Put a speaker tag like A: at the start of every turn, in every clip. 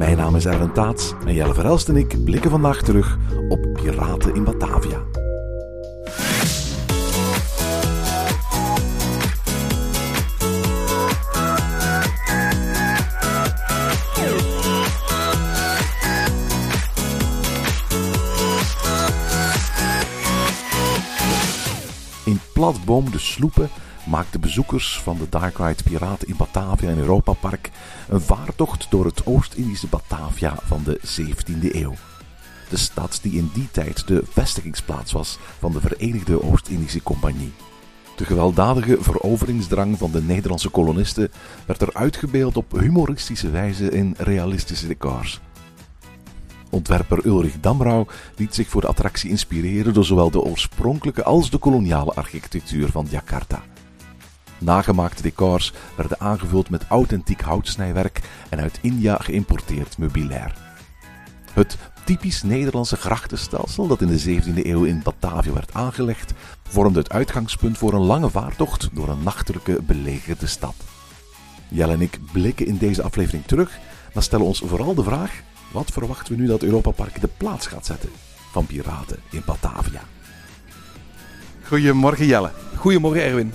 A: Mijn naam is Erwin Taats en Jelle Verhelst en ik blikken vandaag terug op Piraten in Batavia. In Platboom de Sloepen maakten bezoekers van de Dark Ride Piraten in Batavia en Europa Park een vaartocht door het Oost-Indische Batavia van de 17e eeuw. De stad die in die tijd de vestigingsplaats was van de Verenigde Oost-Indische Compagnie. De gewelddadige veroveringsdrang van de Nederlandse kolonisten werd er uitgebeeld op humoristische wijze in realistische decors. Ontwerper Ulrich Damrau liet zich voor de attractie inspireren door zowel de oorspronkelijke als de koloniale architectuur van Jakarta. Nagemaakte decors werden aangevuld met authentiek houtsnijwerk en uit India geïmporteerd meubilair. Het typisch Nederlandse grachtenstelsel dat in de 17e eeuw in Batavia werd aangelegd, vormde het uitgangspunt voor een lange vaartocht door een nachtelijke belegerde stad. Jelle en ik blikken in deze aflevering terug, maar stellen ons vooral de vraag: wat verwachten we nu dat Europa Park de plaats gaat zetten van piraten in Batavia? Goedemorgen Jelle.
B: Goedemorgen Erwin.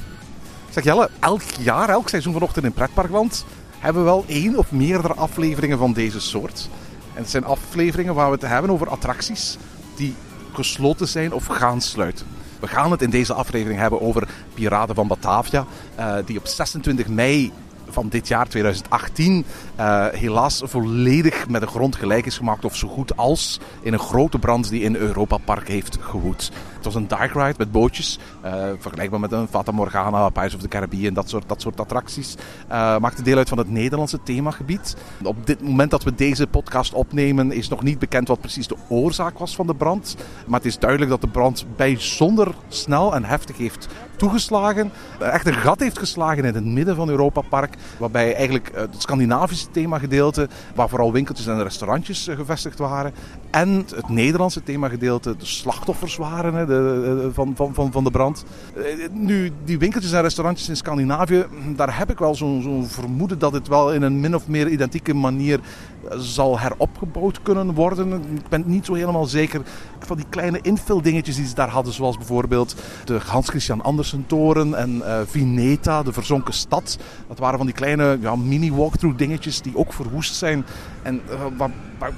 A: Zeg Jelle, elk jaar, elk seizoen vanochtend in Pretparkland hebben we wel één of meerdere afleveringen van deze soort. En het zijn afleveringen waar we het hebben over attracties die gesloten zijn of gaan sluiten. We gaan het in deze aflevering hebben over Piraten van Batavia, eh, die op 26 mei van dit jaar, 2018, eh, helaas volledig met de grond gelijk is gemaakt, of zo goed als in een grote brand die in Europa Park heeft gewoed. Het was een dark ride met bootjes, eh, vergelijkbaar met een Fata Morgana, Pirates of the Caribbean, dat soort, dat soort attracties. Eh, maakte deel uit van het Nederlandse themagebied. Op dit moment dat we deze podcast opnemen, is nog niet bekend wat precies de oorzaak was van de brand. Maar het is duidelijk dat de brand bijzonder snel en heftig heeft toegeslagen. Echt een gat heeft geslagen in het midden van Europa Park. Waarbij eigenlijk het Scandinavische themagedeelte, waar vooral winkeltjes en restaurantjes gevestigd waren. En het Nederlandse themagedeelte de slachtoffers waren hè, de, van, van, van, van de brand. Nu, die winkeltjes en restaurantjes in Scandinavië, daar heb ik wel zo'n zo'n vermoeden dat het wel in een min of meer identieke manier zal heropgebouwd kunnen worden. Ik ben niet zo helemaal zeker van die kleine invildingetjes die ze daar hadden. Zoals bijvoorbeeld de Hans Christian Andersen toren en uh, Vineta, de verzonken stad. Dat waren van die kleine ja, mini-walkthrough dingetjes die ook verwoest zijn. En waar,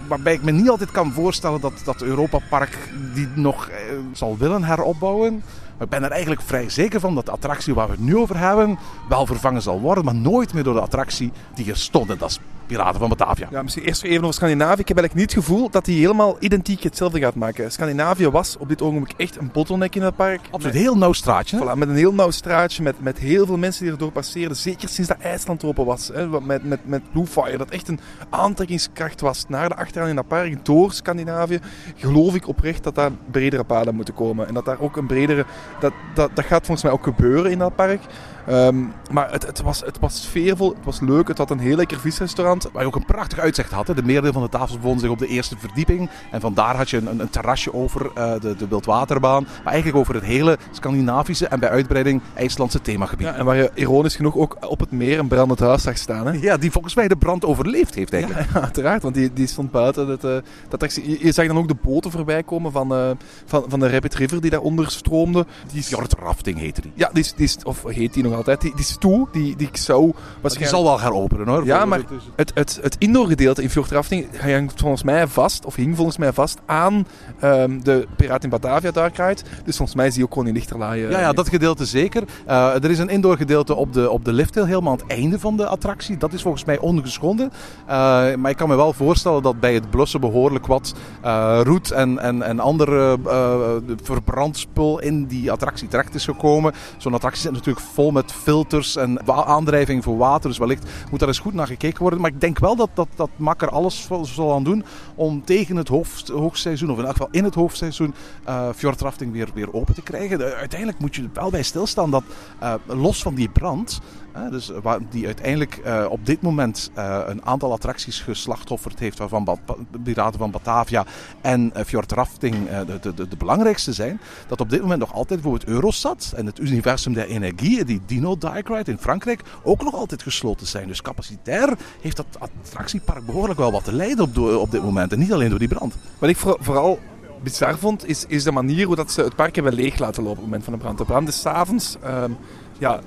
A: waarbij ik me niet altijd kan voorstellen dat, dat Europa Park die nog uh, zal willen heropbouwen. Maar ik ben er eigenlijk vrij zeker van dat de attractie waar we het nu over hebben wel vervangen zal worden. Maar nooit meer door de attractie die er stond. Dat is Piraten van Batavia.
B: Ja, misschien eerst even over Scandinavië. Ik heb eigenlijk niet het gevoel dat hij helemaal identiek hetzelfde gaat maken. Scandinavië was op dit ogenblik echt een bottleneck in het park.
A: Absoluut, een heel nauw straatje.
B: Voilà, met een heel nauw straatje, met, met heel veel mensen die erdoor passeerden. Zeker sinds dat IJsland open was. Hè, met, met, met Bluefire, dat echt een aantrekkingskracht was naar de achteraan in dat park, door Scandinavië. Geloof ik oprecht dat daar bredere paden moeten komen. En dat daar ook een bredere... Dat, dat, dat gaat volgens mij ook gebeuren in dat park. Um, maar het, het, was, het was sfeervol, het was leuk, het had een heel lekker visrestaurant.
A: Waar je ook een prachtig uitzicht had. Hè. De meerdere van de tafels bevonden zich op de eerste verdieping. En vandaar had je een, een terrasje over uh, de, de wildwaterbaan. Maar eigenlijk over het hele Scandinavische en bij uitbreiding IJslandse themagebied.
B: Ja, en waar je ironisch genoeg ook op het meer een brandend huis zag staan. Hè?
A: Ja, die volgens mij de brand overleefd heeft eigenlijk.
B: Ja, uiteraard, want die, die stond buiten. Dat, uh, dat, je, je zag dan ook de boten voorbij komen van, uh, van, van de Rapid River die daaronder stroomde.
A: Die Fjordrafting heette die.
B: Ja, die, die, of heet die nog altijd. Die, die stoel, die, die ik zou...
A: Die zal wel gaan openen hoor.
B: Ja, maar het, het, het indoor gedeelte in Fjordrafting hangt volgens mij vast, of hing volgens mij vast aan um, de Piraten in Batavia Dark Ride. Dus volgens mij zie je ook gewoon in Lichterlaai.
A: Ja, ja, dat gedeelte zeker. Uh, er is een indoor gedeelte op de, op de lifthill, helemaal aan het einde van de attractie. Dat is volgens mij ongeschonden. Uh, maar ik kan me wel voorstellen dat bij het blussen behoorlijk wat uh, roet en, en, en andere verbrand spul in die attractie terecht is gekomen. Zo'n attractie zit natuurlijk vol met filters en aandrijving voor water. Dus wellicht moet daar eens goed naar gekeken worden. Maar ik denk wel dat, dat, dat Mak er alles zal aan doen om tegen het hoofd, hoogseizoen, of in elk geval in het hoofdseizoen, eh fjordrafting weer, weer open te krijgen. Uiteindelijk moet je er wel bij stilstaan dat eh, los van die brand, dus die uiteindelijk eh, op dit moment eh, een aantal attracties geslachtofferd heeft, waarvan Ba- Piraten van Batavia en uh, fjordrafting eh, de, de, de, de belangrijkste zijn, dat op dit moment nog altijd bijvoorbeeld Eurosat en het Universum der Energie, die Dino Dyke Ride in Frankrijk, ook nog altijd gesloten zijn. Dus capacitair heeft dat attractiepark behoorlijk wel wat te lijden op, op dit moment. En niet alleen door die brand.
B: Wat ik voor- vooral bizar vond, is, is de manier hoe dat ze het park hebben leeg laten lopen op het moment van de brand. De brand is s'avonds ehm ja,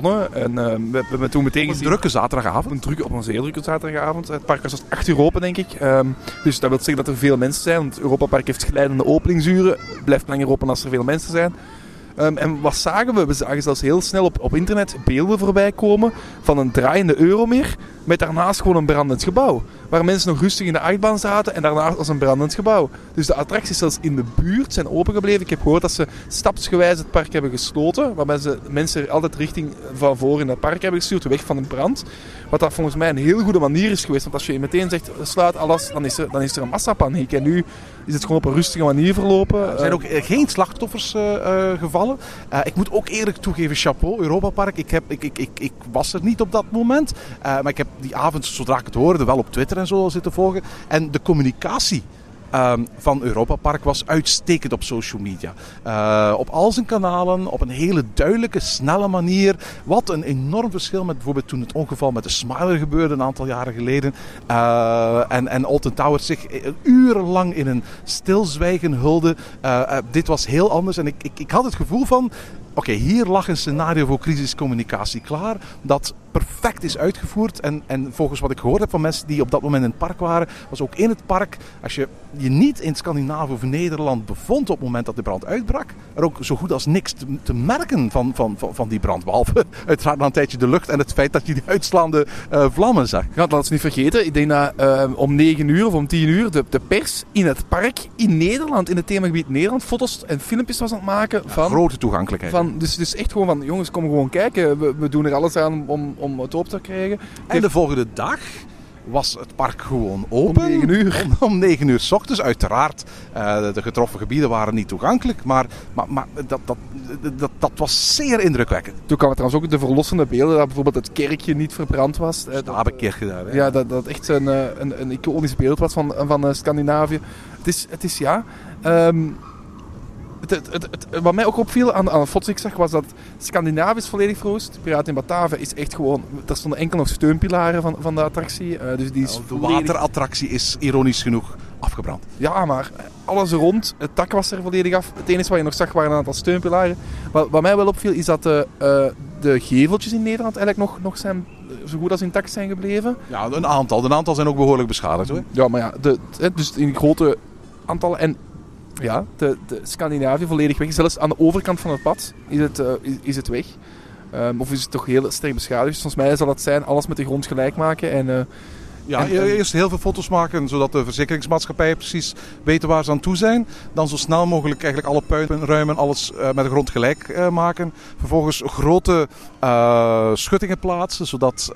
B: begonnen en ehm, we, we hebben toen meteen
A: Een drukke zaterdagavond.
B: een, drukke, op een zeer drukke zaterdagavond. Het park was tot 8 uur open, denk ik. Ehm, dus dat wil zeggen dat er veel mensen zijn. Want het Europa Park heeft glijdende openingsuren. Blijft langer open als er veel mensen zijn. Ehm, en wat zagen we? We zagen zelfs heel snel op, op internet beelden voorbij komen van een draaiende Euromeer met daarnaast gewoon een brandend gebouw. Waar mensen nog rustig in de achtbaan zaten en daarnaast was een brandend gebouw. Dus de attracties zelfs in de buurt zijn opengebleven. Ik heb gehoord dat ze stapsgewijs het park hebben gesloten. Waarbij ze mensen altijd richting van voor in het park hebben gestuurd, weg van de brand. Wat dat volgens mij een heel goede manier is geweest. Want als je meteen zegt, sluit alles, dan is er, dan is er een massapaniek. En nu is het gewoon op een rustige manier verlopen.
A: Er zijn ook eh, geen slachtoffers eh, eh, gevallen. Eh, ik moet ook eerlijk toegeven, chapeau, Europa Park. Ik, heb, ik, ik, ik, ik was er niet op dat moment. Eh, maar ik heb die avond, zodra ik het hoorde, wel op Twitter en zo zitten volgen. En de communicatie ehm, van Europa Park was uitstekend op social media. Eh, op al zijn kanalen, op een hele duidelijke, snelle manier. Wat een enorm verschil met bijvoorbeeld toen het ongeval met de Smiler gebeurde een aantal jaren geleden. Eh, en, en Alton Towers zich eh, urenlang in een stilzwijgen hulde. Dit was heel anders en ik, ik, ik had het gevoel van... Oké, hier lag een scenario voor crisiscommunicatie klaar. Dat perfect is uitgevoerd. En, en volgens wat ik gehoord heb van mensen die op dat moment in het park waren, was ook in het park, als je je niet in Scandinavië of Nederland bevond op het moment dat de brand uitbrak, er ook zo goed als niks te, te merken van, van, van, van die brand. Behalve uiteraard na een tijdje de lucht en het feit dat je die uitslaande eh, vlammen zag.
B: Ja, laat ons niet vergeten. Ik denk dat eh, om 9 uur of om 10 uur de, de pers in het park in Nederland, in het themagebied Nederland, foto's en filmpjes was aan het maken van.
A: Grote toegankelijkheid.
B: van dus, dus echt gewoon van, jongens, kom gewoon kijken. We, we doen er alles aan om, om het op te krijgen.
A: En de volgende dag was het park gewoon open.
B: Om 9 uur.
A: Om, om 9 uur s ochtends. Uiteraard, eh, de getroffen gebieden waren niet toegankelijk. Maar, maar, maar dat, dat, dat, dat was zeer indrukwekkend.
B: Toen kwamen trouwens ook de verlossende beelden dat bijvoorbeeld het kerkje niet verbrand was.
A: Gedaan. hè.
B: Ja, dat, dat echt een, eh, een, een iconisch beeld was van, van Scandinavië. Het is, het is ja. ehm, het, het, het, het- wat mij ook opviel aan, aan de foto's ik zag, was dat Scandinavië is volledig verwoest. Piraten in Batavia is echt gewoon... Er stonden enkel nog steunpilaren van, van de attractie. eh, dus die is
A: de
B: volledig-
A: waterattractie is ironisch genoeg afgebrand.
B: Ja, maar alles rond. Het dak was er volledig af. Het enige wat je nog zag waren een aantal steunpilaren. Wat, wat mij wel opviel is dat de, eh, de geveltjes in Nederland eigenlijk nog, nog zijn, eh, zo goed als intact zijn gebleven.
A: Ja, een aantal. Een aantal zijn ook behoorlijk beschadigd hoor.
B: Ja, maar ja, de, de- dus in grote aantallen. En ja, de, Scandinavië volledig weg. Zelfs aan de overkant van het pad is het, eh, is, het weg. Ehm, of is het toch heel sterk beschadigd. Volgens mij zal het zijn alles met de grond gelijk maken. En, eh,
A: Ja,
B: En- en-
A: eerst heel veel foto's maken, zodat de verzekeringsmaatschappijen precies weten waar ze aan toe zijn. Dan zo snel mogelijk eigenlijk alle puinruimen, alles eh, met de grond gelijk eh, maken. Vervolgens grote eh, schuttingen plaatsen, zodat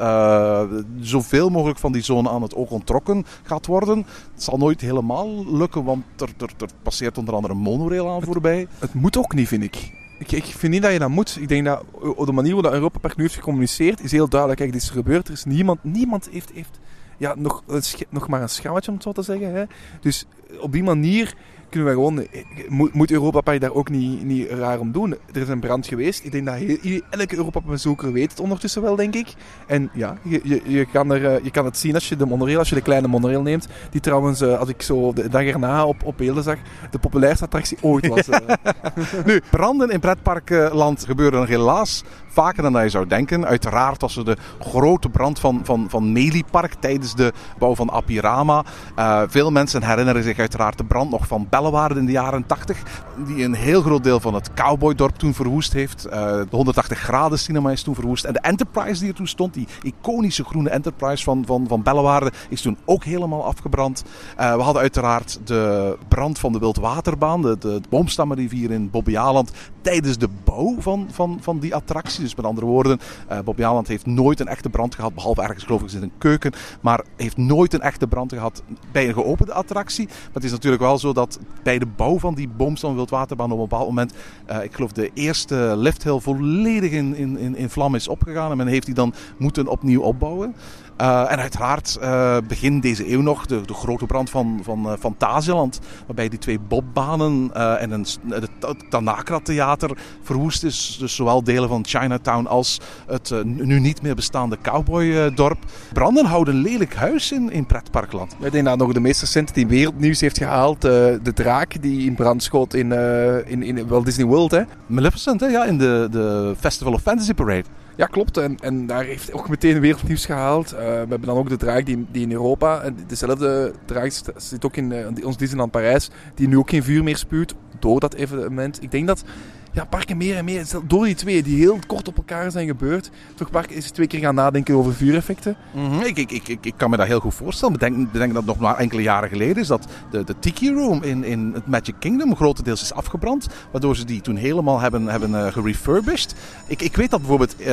A: zoveel mogelijk van die zone aan het oog onttrokken gaat worden. Het zal nooit helemaal lukken, want er, er, er passeert onder andere een monorail aan voorbij.
B: het moet ook niet, vind ik. ik. Ik vind niet dat je dat moet. Ik denk dat op de manier dat Europa Park nu heeft gecommuniceerd, is heel duidelijk. Kijk, dit is er gebeurd. Er is niemand, niemand heeft, heeft ja, nog, nog maar een schouwtje, om het zo te zeggen. Hè. Dus op die manier kunnen we gewoon... eh, Moet, Europa Park daar ook niet, niet raar om doen. Er is een brand geweest. Ik denk dat elke Europa bezoeker weet het ondertussen wel, denk ik. En ja, je, je, je, kan er, eh, je kan het zien als je de monorail, als je de kleine monorail neemt. Die trouwens, eh, als ik zo de dag erna op, op beelden zag, de populairste attractie ooit was.
A: Nu, branden in pretparkland gebeuren helaas vaker dan je zou denken. Uiteraard was er de grote brand van, van, van Meliepark tijdens de bouw van Apirama. Eh, veel mensen herinneren zich uiteraard de brand nog van Bellewaarde in de jaren 80. Die een heel groot deel van het cowboydorp toen verwoest heeft. Eh, de 180 graden cinema is toen verwoest. En de Enterprise die er toen stond, die iconische groene Enterprise van, van, van Bellewaarde, is toen ook helemaal afgebrand. Eh, we hadden uiteraard de brand van de Wildwaterbaan, de, de Boomstammenrivier in Bobbejaanland, tijdens de bouw van, van, van die attractie. Dus met andere woorden, uh, Bobbejaanland heeft nooit een echte brand gehad, behalve ergens geloof ik in een keuken, maar heeft nooit een echte brand gehad bij een geopende attractie. Maar het is natuurlijk wel zo dat bij de bouw van die Boomstam Wildwaterbaan op een bepaald moment, uh, ik geloof de eerste lifthill volledig in, in, in, in vlam is opgegaan en men heeft die dan moeten opnieuw opbouwen. Uh, en uiteraard uh, begin deze eeuw nog de, de grote brand van, van uh, Fantasieland. Waarbij die twee bobbanen en een, het Tanakra Theater verwoest is. Dus zowel delen van Chinatown als het nu niet meer bestaande cowboydorp. Branden houden een lelijk huis in, in pretparkland.
B: Ik denk dat nog de meest recente die wereldnieuws heeft gehaald. de draak die in brand schoot in, in, in Walt Disney World. Hè?
A: Maleficent, hè? ja, in de, de Festival of Fantasy Parade.
B: Ja, klopt. En, en daar heeft ook meteen wereldnieuws gehaald. Uh, we hebben dan ook de draak die, die in Europa, en dezelfde draak zit ook in uh, ons Disneyland Parijs, die nu ook geen vuur meer spuwt door dat evenement. Ik denk dat ja, parken meer en meer, door die twee die heel kort op elkaar zijn gebeurd, toch parken is twee keer gaan nadenken over vuureffecten.
A: Mm ik, ik, ik, ik, kan me dat heel goed voorstellen. Bedenk, bedenk dat nog maar enkele jaren geleden is dat de, de Tiki Room in, in het Magic Kingdom grotendeels is afgebrand, waardoor ze die toen helemaal hebben, hebben uh, gerefurbished. Ik, ik weet dat bijvoorbeeld uh,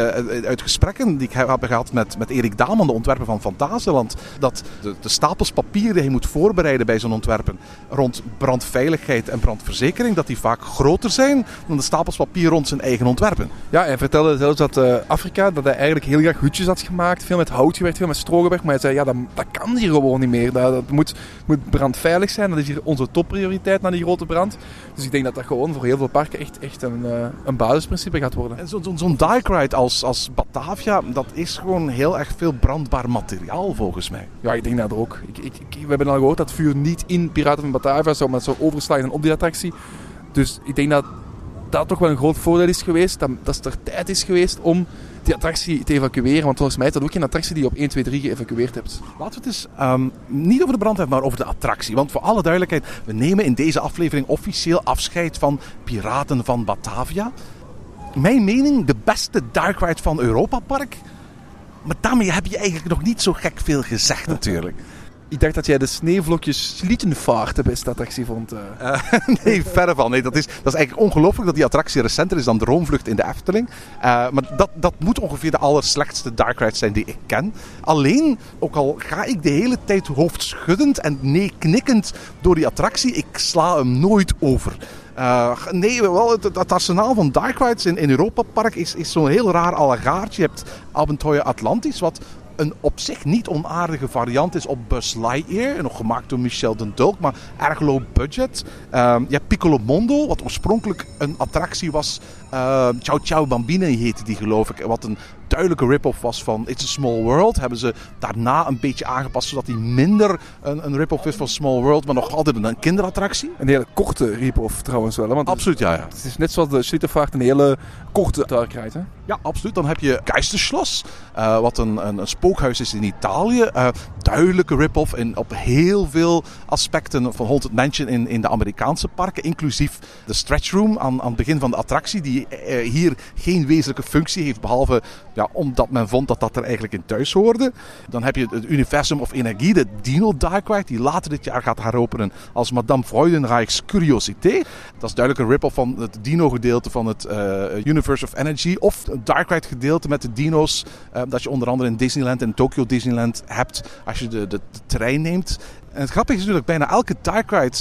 A: uit gesprekken die ik heb gehad met, met Erik Daman, de ontwerper van Fantasieland, dat de, de stapels papier die hij moet voorbereiden bij zo'n ontwerpen rond brandveiligheid en brandverzekering, dat die vaak groter zijn dan de stapels papier rond zijn eigen ontwerpen.
B: Ja, hij vertelde zelfs dat uh, Afrika, dat hij eigenlijk heel graag hutjes had gemaakt. Veel met hout gewerkt, veel met stro gewerkt. Maar hij zei, ja, dat, dat kan hier gewoon niet meer. Dat, dat moet, moet brandveilig zijn. Dat is hier onze topprioriteit na die grote brand. Dus ik denk dat dat gewoon voor heel veel parken echt, echt een, uh, een basisprincipe gaat worden.
A: En zo'n zo, zo dark ride als, als Batavia, dat is gewoon heel erg veel brandbaar materiaal volgens mij.
B: Ja, ik denk dat ook. Ik, ik, ik, we hebben al gehoord dat vuur niet in Piraten van Batavia zou, maar zou overslagen op die attractie. Dus ik denk dat dat toch wel een groot voordeel is geweest. Dat, dat er tijd is geweest om die attractie te evacueren. Want volgens mij is dat ook geen attractie die je op 1, 2, 3 geëvacueerd hebt.
A: Laten we het eens um, niet over de brand hebben, maar over de attractie. Want voor alle duidelijkheid, we nemen in deze aflevering officieel afscheid van Piraten van Batavia. Mijn mening, de beste dark ride van Europa Park. Maar daarmee heb je eigenlijk nog niet zo gek veel gezegd natuurlijk.
B: Ik dacht dat jij de sneeuwvlokjes Slietenvaart de beste attractie vond. Uh.
A: Uh, nee, verre van. Nee, dat, is, dat is eigenlijk ongelooflijk dat die attractie recenter is dan Droomvlucht in de Efteling. Uh, maar dat, dat moet ongeveer de allerslechtste dark ride zijn die ik ken. Alleen, ook al ga ik de hele tijd hoofdschuddend en nee knikkend door die attractie, ik sla hem nooit over. Nee, wel, het, arsenaal van Dark Rides in, Europa Park is, is zo'n heel raar allegaartje. Je hebt Avontuur Atlantis, wat een op zich niet onaardige variant is op Buzz Lightyear. Nog gemaakt door Michel den Dulk, maar erg low budget. Uh, je hebt Piccolo Mondo, wat oorspronkelijk een attractie was. Uh, Ciao Ciao Bambina heette die geloof ik. Wat een duidelijke rip-off was van It's a Small World. Hebben ze daarna een beetje aangepast, zodat hij minder een, een rip-off is van Small World, maar nog altijd een kinderattractie.
B: Een hele korte rip-off trouwens wel. Hè? Want
A: absoluut, ja, ja.
B: Het is net zoals de Schlittervaart een hele korte darkheid, hè?
A: Ja, absoluut. Dan heb je Geisterschloss, uh, wat een, een, een, spookhuis is in Italië. Uh, duidelijke rip-off in, op heel veel aspecten van Haunted Mansion in, in de Amerikaanse parken. Inclusief de stretch room aan, aan het begin van de attractie, die uh, hier geen wezenlijke functie heeft, behalve ja, omdat men vond dat dat er eigenlijk in thuis hoorde. Dan heb je het universum of energie, de Dino Dark Ride, die later dit jaar gaat heropenen als Madame Freudenreich's Curiosité. Dat is duidelijk een rip-off van het Dino-gedeelte van het Universe of Energy. Of een Dark Ride gedeelte met de dino's, dat je onder andere in Disneyland en Tokyo Disneyland hebt als je de, de, trein neemt. En het grappige is natuurlijk, bijna elke Dark Ride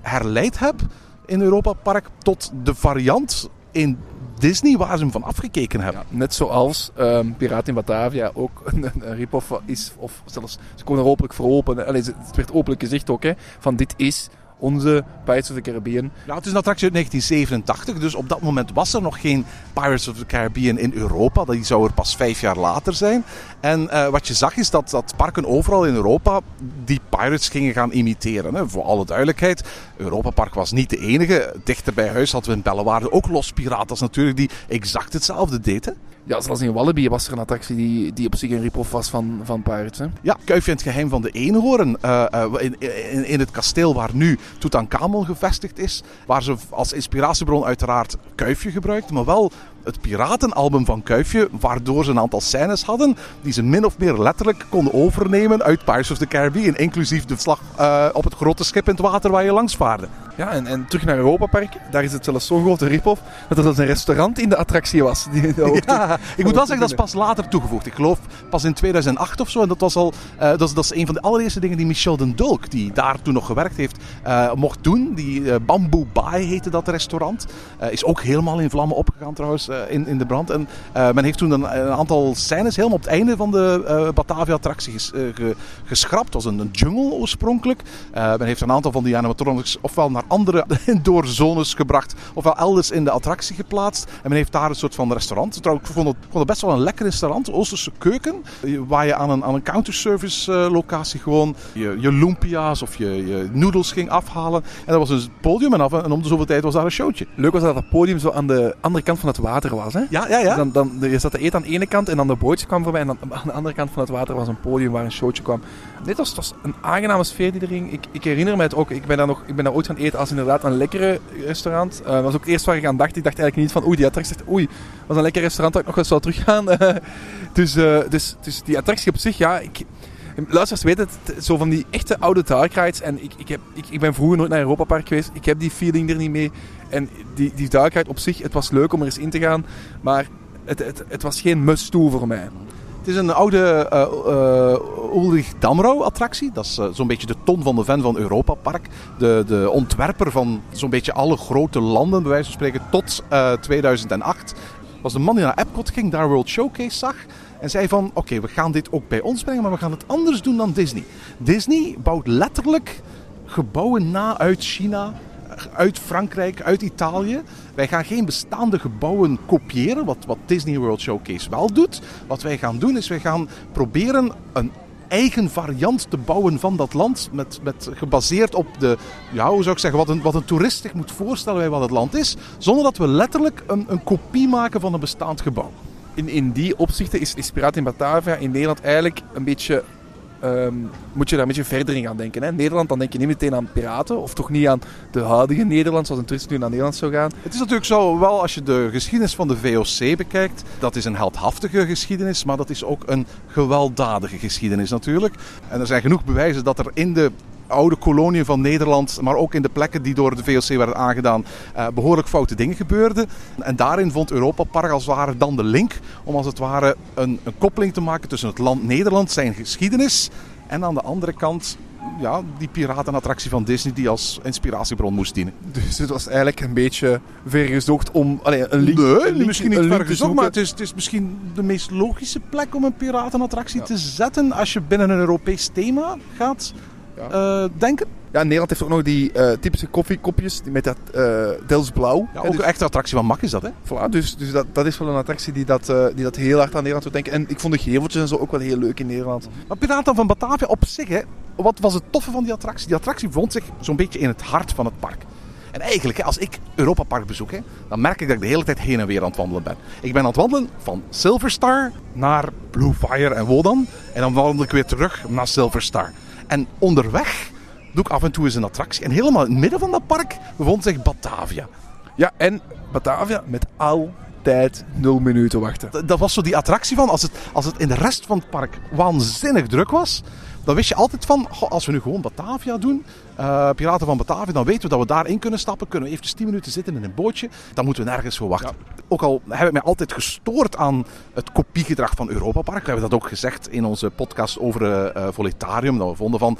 A: herleid heb in Europa Park tot de variant in Disney waar ze hem van afgekeken hebben.
B: Net zoals um, Piraten in Batavia ook een, een rip-off is, of zelfs ze konden er openlijk voor open. Het werd openlijk gezegd ook, hè, van dit is onze Pirates of the Caribbean.
A: Ja, het is een attractie uit 1987, dus op dat moment was er nog geen Pirates of the Caribbean in Europa. Die zou er pas vijf jaar later zijn. En uh, wat je zag is dat, dat parken overal in Europa die Pirates gingen gaan imiteren. Hè. Voor alle duidelijkheid, Europa Park was niet de enige. Dichter bij huis hadden we in Bellewaarde ook Los Piratas natuurlijk, die exact hetzelfde deden.
B: Ja, zoals in Wallaby was er een attractie die, die op zich een rip-off was van, van Pirates.
A: Ja, Kuifje en het geheim van de eenhoorn. eh, eh, in, in, in het kasteel waar nu Tutankhamon gevestigd is. Waar ze als inspiratiebron uiteraard Kuifje gebruikten. Maar wel het piratenalbum van Kuifje. Waardoor ze een aantal scènes hadden die ze min of meer letterlijk konden overnemen uit Pirates of the Caribbean. Inclusief de slag eh, op het grote schip in het water waar je langs vaarde.
B: Ja, en, en terug naar Europa Park. Daar is het zelfs zo'n grote rip-off dat er zelfs een restaurant in de attractie was. Die,
A: Ja, ik moet wel zeggen, dat is pas later toegevoegd. Ik geloof pas in 2008 of zo. En dat was al, eh, dat, is, dat is een van de allereerste dingen die Michel den Dulk, die daar toen nog gewerkt heeft, eh, mocht doen. Die Bamboo Bay heette dat restaurant. Is ook helemaal in vlammen opgegaan trouwens, in, in de brand. En eh, men heeft toen een, een aantal scènes helemaal op het einde van de eh, Batavia-attractie ges- eh, ge- geschrapt. Het was een, jungle oorspronkelijk. Eh, men heeft een aantal van die animatronics ofwel naar andere indoorzones gebracht, ofwel elders in de attractie geplaatst. En men heeft daar een soort van restaurant. Trouwens, ik vond het, best wel een lekker restaurant, Oosterse keuken. eh, Waar je aan een, aan een counterservice eh, locatie gewoon je, je lumpia's of je, je noedels ging afhalen. En dat was een podium en, af, en om de zoveel tijd was daar een showtje.
B: Leuk was dat dat podium zo aan de andere kant van het water was. Hè?
A: Ja, ja, ja.
B: Dan, dan, je zat te eten aan de ene kant en dan de bootjes kwam voorbij. En dan, aan de andere kant van het water was een podium waar een showtje kwam. Dit was, was een aangename sfeer die er ging. Ik, ik herinner me het ook. Ik ben daar, nog, ik ben daar ooit gaan eten als inderdaad een lekkere restaurant. Eh, dat was ook het eerste waar ik aan dacht. Ik dacht eigenlijk niet van oei, die attractie dacht, oei, dat was een lekker restaurant dat ik nog wel zou teruggaan. dus, eh, dus, dus die attractie op zich, ja, ik... Luisteraars weten het, zo van die echte oude dark rides. En ik, ik, heb, ik, ik ben vroeger nooit naar Europa Park geweest. Ik heb die feeling er niet mee. En die, die ride op zich, het was leuk om er eens in te gaan. Maar het, het, het was geen must-do voor mij.
A: Het is een oude eh, eh, Ulrich Damrau attractie. Dat is eh, zo'n beetje de ton van de ven van Europa Park. De, de ontwerper van zo'n beetje alle grote landen, bij wijze van spreken, tot eh, 2008. Was de man die naar Epcot ging, daar World Showcase zag. En zei van, oké, we gaan dit ook bij ons brengen, maar we gaan het anders doen dan Disney. Disney bouwt letterlijk gebouwen na uit China, uit Frankrijk, uit Italië. Wij gaan geen bestaande gebouwen kopiëren, wat, wat Disney World Showcase wel doet. Wat wij gaan doen is, wij gaan proberen een eigen variant te bouwen van dat land. Met, met, gebaseerd op de, ja, hoe zou ik zeggen, wat een, wat een toerist zich moet voorstellen bij wat het land is. Zonder dat we letterlijk een, een kopie maken van een bestaand gebouw.
B: In, in die opzichten is, is in Batavia in Nederland eigenlijk een beetje... ehm, moet je daar een beetje verder in gaan denken. Hè? Nederland dan denk je niet meteen aan piraten. Of toch niet aan de huidige Nederland, zoals een toerist nu naar Nederland zou gaan.
A: Het is natuurlijk zo, wel als je de geschiedenis van de VOC bekijkt, dat is een heldhaftige geschiedenis, maar dat is ook een gewelddadige geschiedenis natuurlijk. En er zijn genoeg bewijzen dat er in de oude koloniën van Nederland, maar ook in de plekken die door de VOC werden aangedaan, eh, behoorlijk foute dingen gebeurden. En daarin vond Europa Park als het ware dan de link om als het ware een, een koppeling te maken tussen het land Nederland, zijn geschiedenis, en aan de andere kant ja, die piratenattractie van Disney die als inspiratiebron moest dienen.
B: Dus het was eigenlijk een beetje vergezocht om allee, een link,
A: Nee,
B: een link-
A: misschien niet
B: een link
A: ver
B: te
A: gezocht, maar het is, het is misschien de meest logische plek om een piratenattractie te zetten als je binnen een Europees thema gaat eh, denken.
B: Ja, Nederland heeft ook nog die eh, typische koffiekopjes die met dat eh Dels Blauw.
A: Ja, ook
B: dus-
A: een echte attractie van Mak is dat, hè?
B: Voilà, dus, dus dat, dat is wel een attractie die dat, die dat heel hard aan Nederland doet denken. En ik vond de geveltjes en zo ook wel heel leuk in Nederland.
A: Maar Piraten van Batavia op zich, hè, wat was het toffe van die attractie? Die attractie vond zich zo'n beetje in het hart van het park. En eigenlijk, hè, als ik Europa Park bezoek, hè, dan merk ik dat ik de hele tijd heen en weer aan het wandelen ben. Ik ben aan het wandelen van Silver Star naar Blue Fire en Wodan. En dan wandel ik weer terug naar Silver Star. En onderweg doe ik af en toe eens een attractie. En helemaal in het midden van dat park bevond zich Batavia.
B: Ja, en Batavia met altijd 0 minuten wachten.
A: D- dat was zo die attractie van, als het, als het in de rest van het park waanzinnig druk was, dan wist je altijd van, goh, als we nu gewoon Batavia doen, eh, Piraten van Batavia, dan weten we dat we daarin kunnen stappen, kunnen we eventjes 10 minuten zitten in een bootje, dan moeten we nergens voor wachten. Ook al heb ik mij altijd gestoord aan het kopiegedrag van Europa Park, we hebben dat ook gezegd in onze podcast over eh, eh, Voletarium, dat we vonden van,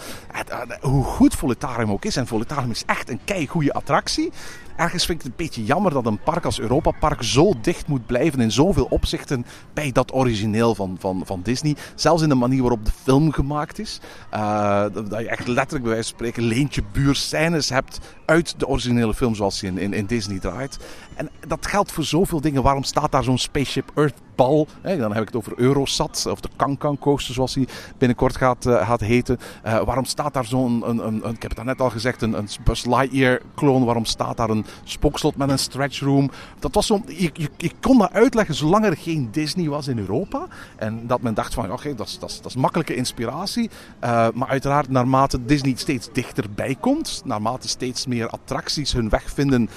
A: hoe goed Voletarium ook is, en Voletarium is echt een keigoede attractie, Ergens vind ik het een beetje jammer dat een park als Europa Park zo dicht moet blijven in zoveel opzichten bij dat origineel van, van, van Disney. Zelfs in de manier waarop de film gemaakt is. Uh, dat je echt letterlijk bij wijze van spreken leentje buur scènes hebt uit de originele film zoals die in, in, Disney draait. En dat geldt voor zoveel dingen. Waarom staat daar zo'n Spaceship Earth bal. Dan heb ik het over Eurosat, of de Kankan Coaster zoals die binnenkort gaat, uh, gaat heten. Uh, waarom staat daar zo'n, een, een, ik heb het net al gezegd, een, een Buzz Lightyear kloon. Waarom staat daar een spookslot met een stretch room? Dat was zo, je, kon dat uitleggen zolang er geen Disney was in Europa. En dat men dacht van, oké, dat, is, dat, is, dat is makkelijke inspiratie. Uh, maar uiteraard, naarmate Disney steeds dichterbij komt, naarmate steeds meer attracties hun weg vinden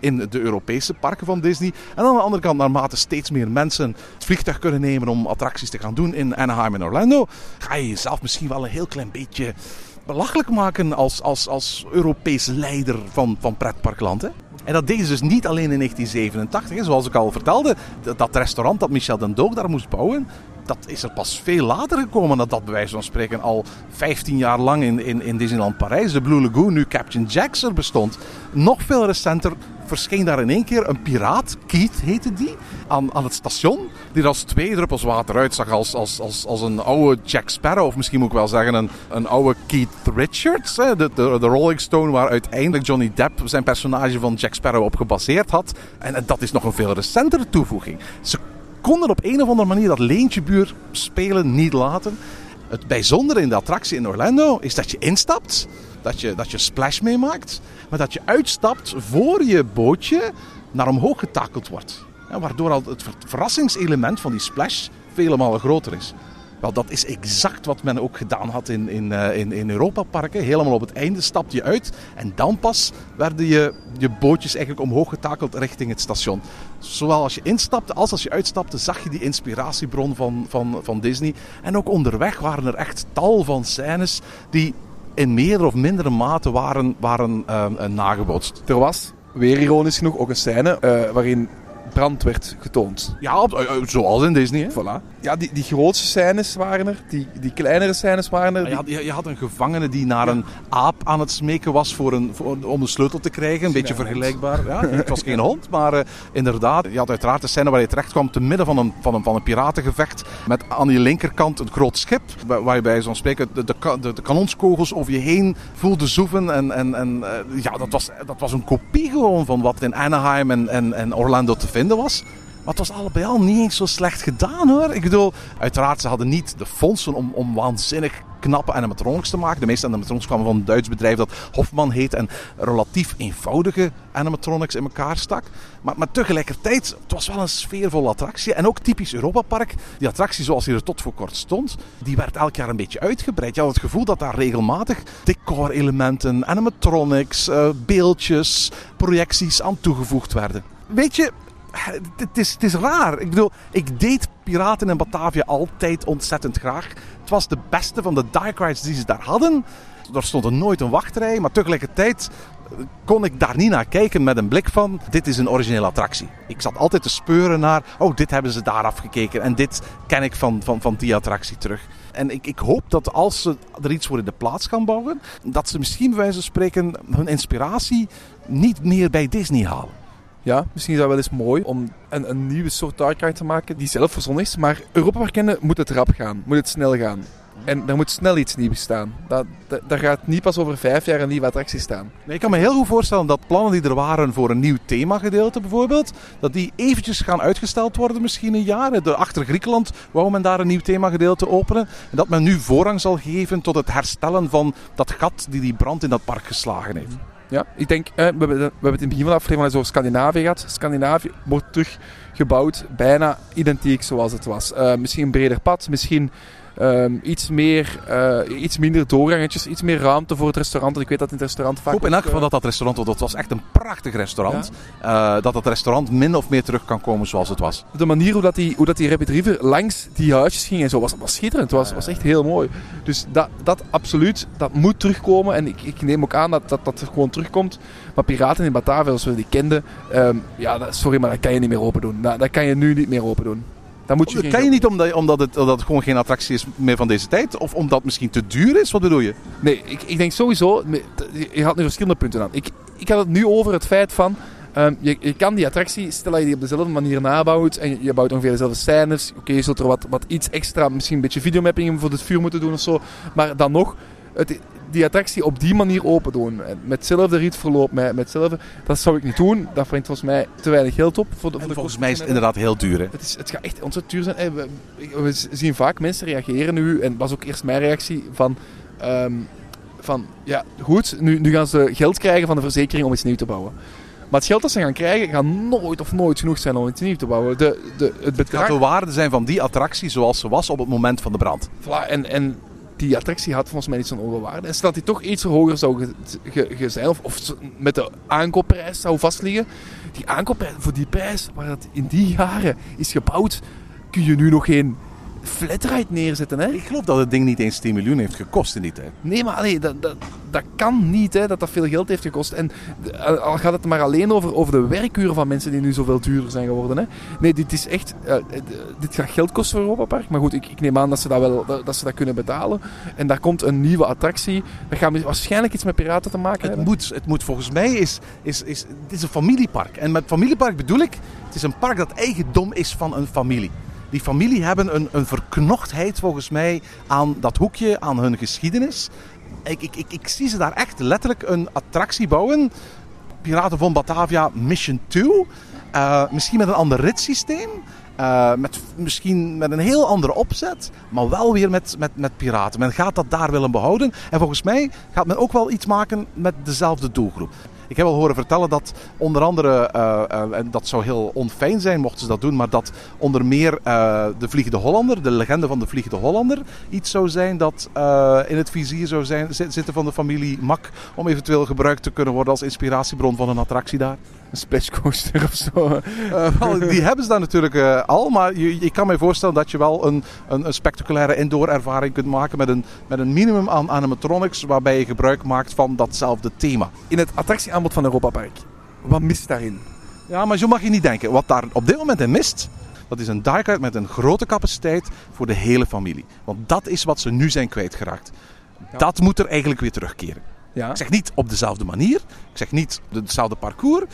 A: in de Europese parken van Disney. En aan de andere kant, naarmate steeds meer mensen het vliegtuig kunnen nemen om attracties te gaan doen in Anaheim en Orlando, ga je jezelf misschien wel een heel klein beetje belachelijk maken als, als, als Europees leider van, van pretparkland. En dat deden ze dus niet alleen in 1987. Hè. Zoals ik al vertelde, dat restaurant dat Michel den Doog daar moest bouwen, dat is er pas veel later gekomen dat dat bij wijze van spreken al 15 jaar lang in, in, Disneyland Parijs, de Blue Lagoon, nu Captain Jack's er bestond. Nog veel recenter verscheen daar in één keer een piraat, Keith heette die, aan, aan het station. Die er als twee druppels water uitzag als, als, als, als een oude Jack Sparrow. Of misschien moet ik wel zeggen een, een oude Keith Richards. De, de Rolling Stone waar uiteindelijk Johnny Depp zijn personage van Jack Sparrow op gebaseerd had. En, en dat is nog een veel recentere toevoeging. Ze konden op een of andere manier dat leentjebuur spelen niet laten. Het bijzondere in de attractie in Orlando is dat je instapt, dat je, dat je splash meemaakt, maar dat je uitstapt voor je bootje naar omhoog getakeld wordt. Waardoor al het verrassingselement van die splash vele malen groter is. Wel, dat is exact wat men ook gedaan had in, in, in, in Europa-parken. Helemaal op het einde stapte je uit en dan pas werden je, je bootjes eigenlijk omhoog getakeld richting het station. Zowel als je instapte als als je uitstapte, zag je die inspiratiebron van, van, van Disney. En ook onderweg waren er echt tal van scènes die in meer of mindere mate waren, waren uh, nagebootst.
B: Er was, weer ironisch genoeg, ook een scène waarin brand werd getoond.
A: Ja, zoals in Disney. Hè?
B: Voilà. Ja, die, die grootste scènes waren er, die, die kleinere scènes waren er.
A: Die... Je, had, je, je, had, een gevangene die naar ja. een aap aan het smeken was voor een, voor, om de sleutel te krijgen. Een beetje vergelijkbaar. Ja, het was geen hond, maar uh, inderdaad. Je had uiteraard de scène waar je terecht kwam te midden van een, van een, van een piratengevecht. Met aan je linkerkant een groot schip. Waar je bij zo'n spreken de, de, de, de, kanonskogels over je heen voelde zoeven. En, en, en uh, ja, dat was, dat was een kopie gewoon van wat in Anaheim en, en, en Orlando te vinden was. Maar het was allebei al niet eens zo slecht gedaan hoor. Ik bedoel, uiteraard, ze hadden niet de fondsen om, om waanzinnig knappe animatronics te maken. De meeste animatronics kwamen van een Duits bedrijf dat Hofman heet en relatief eenvoudige animatronics in elkaar stak. Maar, maar tegelijkertijd, het was wel een sfeervolle attractie. En ook typisch Europa Park. Die attractie zoals die er tot voor kort stond, die werd elk jaar een beetje uitgebreid. Je had het gevoel dat daar regelmatig decorelementen, animatronics, uh, beeldjes, projecties aan toegevoegd werden. Weet je, het is, is raar. Ik bedoel, ik deed Piraten in Batavia altijd ontzettend graag. Het was de beste van de dark rides die ze daar hadden. Er stond er nooit een wachtrij, maar tegelijkertijd kon ik daar niet naar kijken met een blik van dit is een originele attractie. Ik zat altijd te speuren naar, oh dit hebben ze daar afgekeken en dit ken ik van, van, van die attractie terug. En ik, ik hoop dat als ze er iets voor in de plaats gaan bouwen, dat ze misschien bij wijze van spreken hun inspiratie niet meer bij Disney halen.
B: Ja, misschien is dat wel eens mooi om een, een nieuwe soort dark te maken die zelf verzonnen is. Maar Europa Park moet het rap gaan, moet het snel gaan. En er moet snel iets nieuws staan. Dat, dat, daar gaat niet pas over vijf jaar een nieuwe attractie staan.
A: Nee, ik kan me heel goed voorstellen dat plannen die er waren voor een nieuw themagedeelte bijvoorbeeld, dat die eventjes gaan uitgesteld worden misschien een jaar. De achter Griekenland wou men daar een nieuw themagedeelte openen. En dat men nu voorrang zal geven tot het herstellen van dat gat die die brand in dat park geslagen heeft.
B: Ja, ik denk, eh, we, hebben, we hebben het in het begin van de aflevering over Scandinavië gehad. Scandinavië wordt teruggebouwd, bijna identiek zoals het was. Uh, misschien een breder pad, misschien Um, iets, meer, uh, iets minder doorgangetjes, iets meer ruimte voor het restaurant. En ik weet dat in het restaurant vaak...
A: Ik hoop in elk geval dat dat restaurant, want dat was echt een prachtig restaurant, ja. uh, dat het restaurant min of meer terug kan komen zoals het was.
B: De manier hoe dat die, hoe dat die Rapid River langs die huisjes ging en zo, was, was schitterend. Het was, was echt heel mooi. Dus dat, dat absoluut, dat moet terugkomen. En ik, ik neem ook aan dat, dat dat gewoon terugkomt. Maar Piraten in Batavia, zoals we die kenden, um, ja, dat, sorry, maar dat kan je niet meer open doen. Dat, dat kan je nu niet meer open doen.
A: Dan moet je dat kan je niet omdat, omdat, het, omdat het gewoon geen attractie is meer van deze tijd? Of omdat het misschien te duur is? Wat bedoel je?
B: Nee, ik, ik denk sowieso... Je had nu verschillende punten aan. Ik, ik had het nu over het feit van... Um, je, je, kan die attractie, stel dat je die op dezelfde manier nabouwt en je, je bouwt ongeveer dezelfde scènes. Oké, okay, je zult er wat, wat iets extra, misschien een beetje videomapping voor het vuur moeten doen of zo. Maar dan nog, het, die attractie op die manier open doen. En Met hetzelfde rietverloop, met, met hetzelfde... Dat zou ik niet doen. Dat brengt volgens mij te weinig geld op. Voor de, voor de
A: volgens mij is het inderdaad heel duur. Hè?
B: het, is, het gaat echt ontzettend duur zijn. We, we zien vaak mensen reageren nu, en dat was ook eerst mijn reactie, van... ehm, van ja, goed, nu, nu gaan ze geld krijgen van de verzekering om iets nieuws te bouwen. Maar het geld dat ze gaan krijgen, gaat nooit of nooit genoeg zijn om iets nieuws te bouwen. De, de, het
A: Het
B: bedrag...
A: gaat de waarde zijn van die attractie zoals ze was op het moment van de brand.
B: Voilà, en, en die attractie had volgens mij niet zo'n hoge waarde. En stel dat die toch iets hoger zou ge, zijn, of, of met de aankoopprijs zou vastliggen. Die aankoopprijs, voor die prijs waar dat in die jaren is gebouwd, kun je nu nog geen flatride neerzetten. Hè?
A: Ik geloof dat het ding niet eens 10 miljoen heeft gekost in die tijd.
B: Nee, maar allee, dat, dat, dat kan niet, hè, dat dat veel geld heeft gekost. En eh, al gaat het maar alleen over, over de werkuren van mensen die nu zoveel duurder zijn geworden. Hè. Nee, dit is echt... eh, eh, dit gaat geld kosten voor Europa Park. Maar goed, ik, ik neem aan dat ze dat, wel, dat, dat ze dat kunnen betalen. En daar komt een nieuwe attractie. Dat gaat waarschijnlijk iets met piraten te maken
A: Het
B: hebben.
A: moet, het moet volgens mij is, is, is, het is een familiepark. En met familiepark bedoel ik, het is een park dat eigendom is van een familie. Die familie hebben een, een verknochtheid volgens mij aan dat hoekje, aan hun geschiedenis. Ik, ik, ik, ik zie ze daar echt letterlijk een attractie bouwen. Piraten van Batavia Mission 2. Eh, misschien met een ander ritssysteem. Eh, met, misschien met een heel andere opzet. Maar wel weer met, met, met piraten. Men gaat dat daar willen behouden. En volgens mij gaat men ook wel iets maken met dezelfde doelgroep. Ik heb al horen vertellen dat onder andere, eh, eh, en dat zou heel onfijn zijn mochten ze dat doen, maar dat onder meer eh, de Vliegende Hollander, de legende van de Vliegende Hollander, iets zou zijn dat in het vizier zou zijn, zi- zitten van de familie Mak, om eventueel gebruikt te kunnen worden als inspiratiebron van een attractie daar.
B: Een splashcoaster of zo.
A: Eh, wel, die hebben ze daar natuurlijk eh, al, maar je, je kan mij voorstellen dat je wel een, een, een spectaculaire indoor ervaring kunt maken met een, met een minimum aan animatronics waarbij je gebruik maakt van datzelfde thema.
B: In het attractieaanbod van Europa Park. Wat mist daarin?
A: Ja, maar zo mag je niet denken. Wat daar op dit moment in mist, dat is een dark ride met een grote capaciteit voor de hele familie. Want dat is wat ze nu zijn kwijtgeraakt. Dat moet er eigenlijk weer terugkeren.
B: Ja.
A: Ik zeg niet op dezelfde manier, ik zeg niet hetzelfde parcours,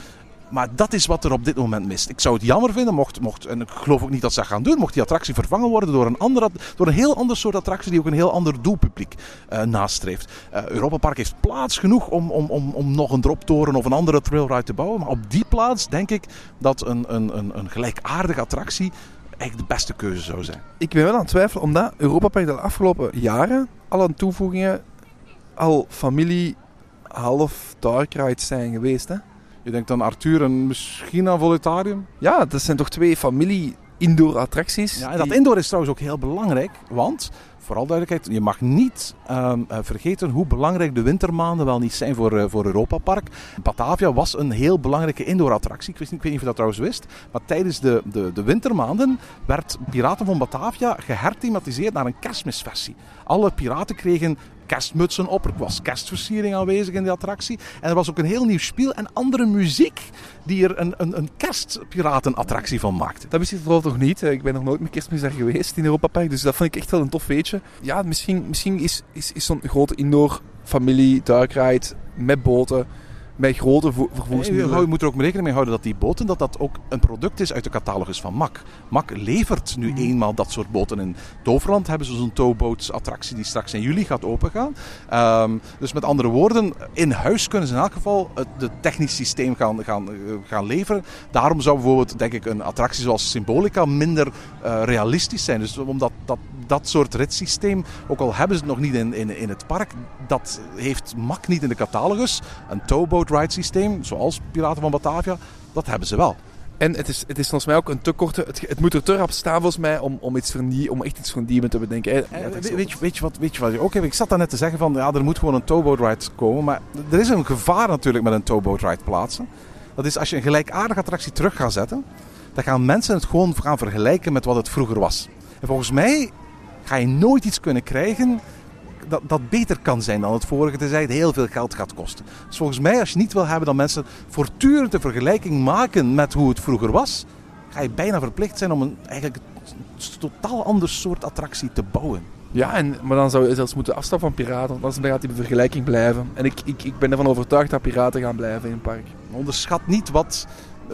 A: maar dat is wat er op dit moment mist. Ik zou het jammer vinden, mocht, mocht, en ik geloof ook niet dat ze dat gaan doen, mocht die attractie vervangen worden door een, andere, door een heel ander soort attractie die ook een heel ander doelpubliek eh, nastreeft. Eh Europa Park heeft plaats genoeg om, om, om, om nog een droptoren of een andere trailride te bouwen, maar op die plaats denk ik dat een, een, een, een gelijkaardige attractie eigenlijk de beste keuze zou zijn.
B: Ik ben wel aan het twijfelen, omdat Europa Park de afgelopen jaren al aan toevoegingen al familie half dark rides zijn geweest. Hè?
A: Je denkt aan Arthur en misschien aan Volutarium?
B: Ja, dat zijn toch twee familie indoor attracties.
A: Ja, en dat
B: die-
A: indoor is trouwens ook heel belangrijk, want vooral duidelijkheid, je mag niet ehm, eh, vergeten hoe belangrijk de wintermaanden wel niet zijn voor, eh, voor Europa Park. Batavia was een heel belangrijke indoor-attractie. Ik, wist niet, ik weet niet of je dat trouwens wist, maar tijdens de, de, de wintermaanden werd Piraten van Batavia geherthematiseerd naar een kerstmisversie. Alle piraten kregen kerstmutsen op, er was kerstversiering aanwezig in de attractie. En er was ook een heel nieuw spel en andere muziek die er een, een, een kerstpiratenattractie van maakte.
B: Dat wist ik vooral nog niet. Ik ben nog nooit met daar geweest in Europa Park. Dus dat vond ik echt wel een tof weetje. Ja, misschien, misschien is, is, is zo'n grote indoor familie dark ride met boten, met grote
A: Nee,
B: vervoersmiddelen.
A: je moet er ook rekening mee houden dat die boten dat dat ook een product is uit de catalogus van MAC. MAC levert nu eenmaal dat soort boten. In Toverland hebben ze zo'n towboats attractie die straks in juli gaat opengaan. Ehm, dus met andere woorden, in huis kunnen ze in elk geval het de technisch systeem gaan, gaan, eh, gaan leveren. Daarom zou bijvoorbeeld, denk ik, een attractie zoals Symbolica minder eh, realistisch zijn. Dus omdat dat, dat soort ritssysteem, ook al hebben ze het nog niet in, in, in het park, dat heeft MAC niet in de catalogus. Een ride systeem, zoals Piraten van Batavia, dat hebben ze wel.
B: En het is, het is volgens mij ook een te korte... Het, het moet er te rap staan volgens mij om, om, iets vernie, om echt iets vernieuwend te bedenken.
A: Eh,
B: Ja,
A: weet, je, weet, je wat, weet je wat je ook hebt? Ik zat daar net te zeggen van ja, er moet gewoon een towboat ride komen. Maar er is een gevaar natuurlijk met een towboat ride plaatsen. Dat is als je een gelijkaardige attractie terug gaat zetten, dan gaan mensen het gewoon gaan vergelijken met wat het vroeger was. En volgens mij ga je nooit iets kunnen krijgen dat, dat beter kan zijn dan het vorige, tenzij het heel veel geld gaat kosten. Dus volgens mij, als je niet wil hebben dat mensen voortdurend een vergelijking maken met hoe het vroeger was, ga je bijna verplicht zijn om een eigenlijk een totaal ander soort attractie te bouwen.
B: Ja, en, maar dan zou je zelfs moeten afstappen van piraten, want anders gaat die vergelijking blijven. En ik, ik, ik ben ervan overtuigd dat piraten gaan blijven in het park.
A: Onderschat niet wat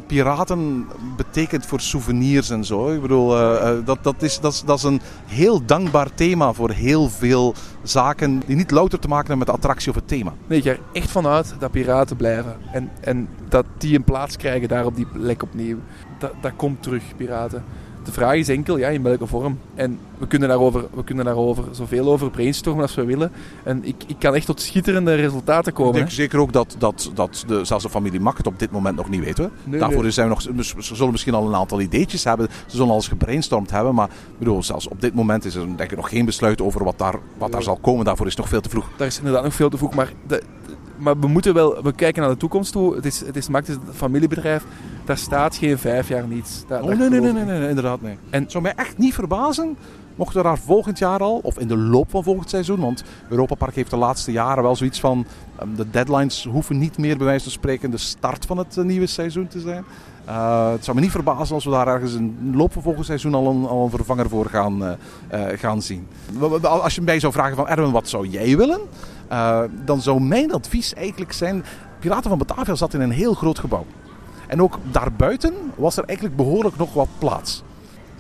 A: piraten betekent voor souvenirs en zo. Ik bedoel, eh, eh, dat, dat, is, dat, is, dat is een heel dankbaar thema voor heel veel zaken die niet louter te maken hebben met de attractie of het thema.
B: Nee, ga er echt vanuit dat piraten blijven. En, en dat die een plaats krijgen daar op die plek opnieuw. Dat, dat komt terug, piraten. De vraag is enkel, ja, in welke vorm. En we kunnen daarover, we kunnen daarover zoveel over brainstormen als we willen. En ik, ik kan echt tot schitterende resultaten
A: Ik
B: komen.
A: denk
B: hè.
A: zeker ook dat, dat, dat de, zelfs de familie Mak het op dit moment nog niet weet.
B: Nee,
A: Daarvoor
B: nee.
A: Zijn we nog, ze zullen misschien al een aantal ideetjes hebben. Ze zullen al eens gebrainstormd hebben. Maar ik bedoel, zelfs op dit moment is er denk ik nog geen besluit over wat daar, wat daar zal komen. Daarvoor is het nog veel te vroeg.
B: Daar is inderdaad nog veel te vroeg. Maar, de- maar we moeten wel, we kijken naar de toekomst toe. Het is, het is Max, het is een familiebedrijf. Daar staat geen vijf jaar niets. Daar,
A: Oh,
B: daar
A: nee, nee, nee, nee, nee, inderdaad nee.
B: En-
A: Het zou mij echt niet verbazen mochten we daar volgend jaar al, of in de loop van volgend seizoen, want Europa Park heeft de laatste jaren wel zoiets van, ehm, de deadlines hoeven niet meer bij wijze van spreken de start van het eh, nieuwe seizoen te zijn. Eh, het zou me niet verbazen als we daar ergens in de loop van volgend seizoen al een, al een vervanger voor gaan, eh, gaan zien. Als je mij zou vragen van Erwin, wat zou jij willen? Eh, dan zou mijn advies eigenlijk zijn, Piraten van Batavia zat in een heel groot gebouw. En ook daarbuiten was er eigenlijk behoorlijk nog wat plaats.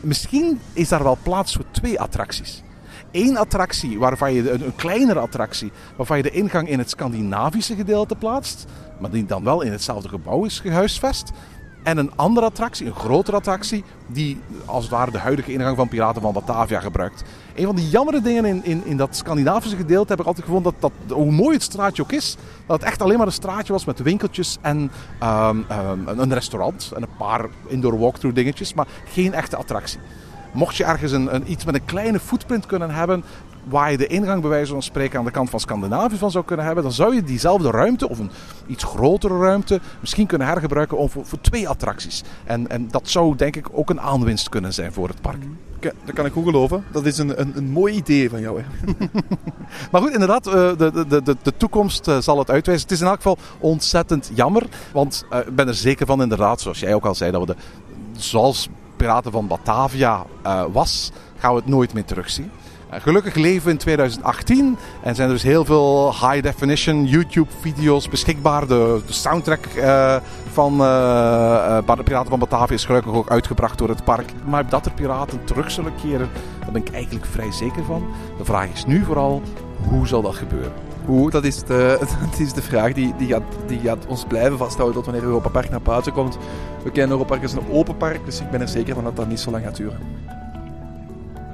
A: Misschien is daar wel plaats voor twee attracties. Eén attractie, waarvan je een kleinere attractie, waarvan je de ingang in het Scandinavische gedeelte plaatst, maar die dan wel in hetzelfde gebouw is gehuisvest. En een andere attractie, een grotere attractie, die als het ware de huidige ingang van Piraten van Batavia gebruikt. Een van die jammere dingen in, in, in dat Scandinavische gedeelte heb ik altijd gevonden dat, dat, hoe mooi het straatje ook is, dat het echt alleen maar een straatje was met winkeltjes en ehm, ehm, een- een restaurant en een paar indoor walkthrough dingetjes, maar geen echte attractie. Mocht je ergens een, een, iets met een kleine footprint kunnen hebben, waar je de ingang bij wijze van spreken aan de kant van Scandinavië van zou kunnen hebben, dan zou je diezelfde ruimte of een iets grotere ruimte misschien kunnen hergebruiken om voor, voor twee attracties. En, en dat zou denk ik ook een aanwinst kunnen zijn voor het park.
B: Ka- Dat kan ik goed geloven. Dat is een, een, een mooi idee van jou. Hè.
A: Maar goed, inderdaad, eh, de, de, de, de toekomst eh, zal het uitwijzen. Het is in elk geval ontzettend jammer. Want eh, ik ben er zeker van, inderdaad, zoals jij ook al zei, dat we de, zoals Piraten van Batavia was, gaan we het nooit meer terugzien. Eh, gelukkig leven we in 2018 en zijn er dus heel veel high-definition YouTube-video's beschikbaar. De, soundtrack eh, van eh, de Piraten van Batavia is gelukkig ook uitgebracht door het park. Maar dat er piraten terug zullen keren, daar ben ik eigenlijk vrij zeker van. De vraag is nu vooral, hoe zal dat gebeuren?
B: Hoe, dat is de, dat is de vraag die, die, gaat, die gaat ons blijven vasthouden tot wanneer Europa Park naar buiten komt. We kennen Europa Park als een open park, dus ik ben er zeker van dat dat niet zo lang gaat duren.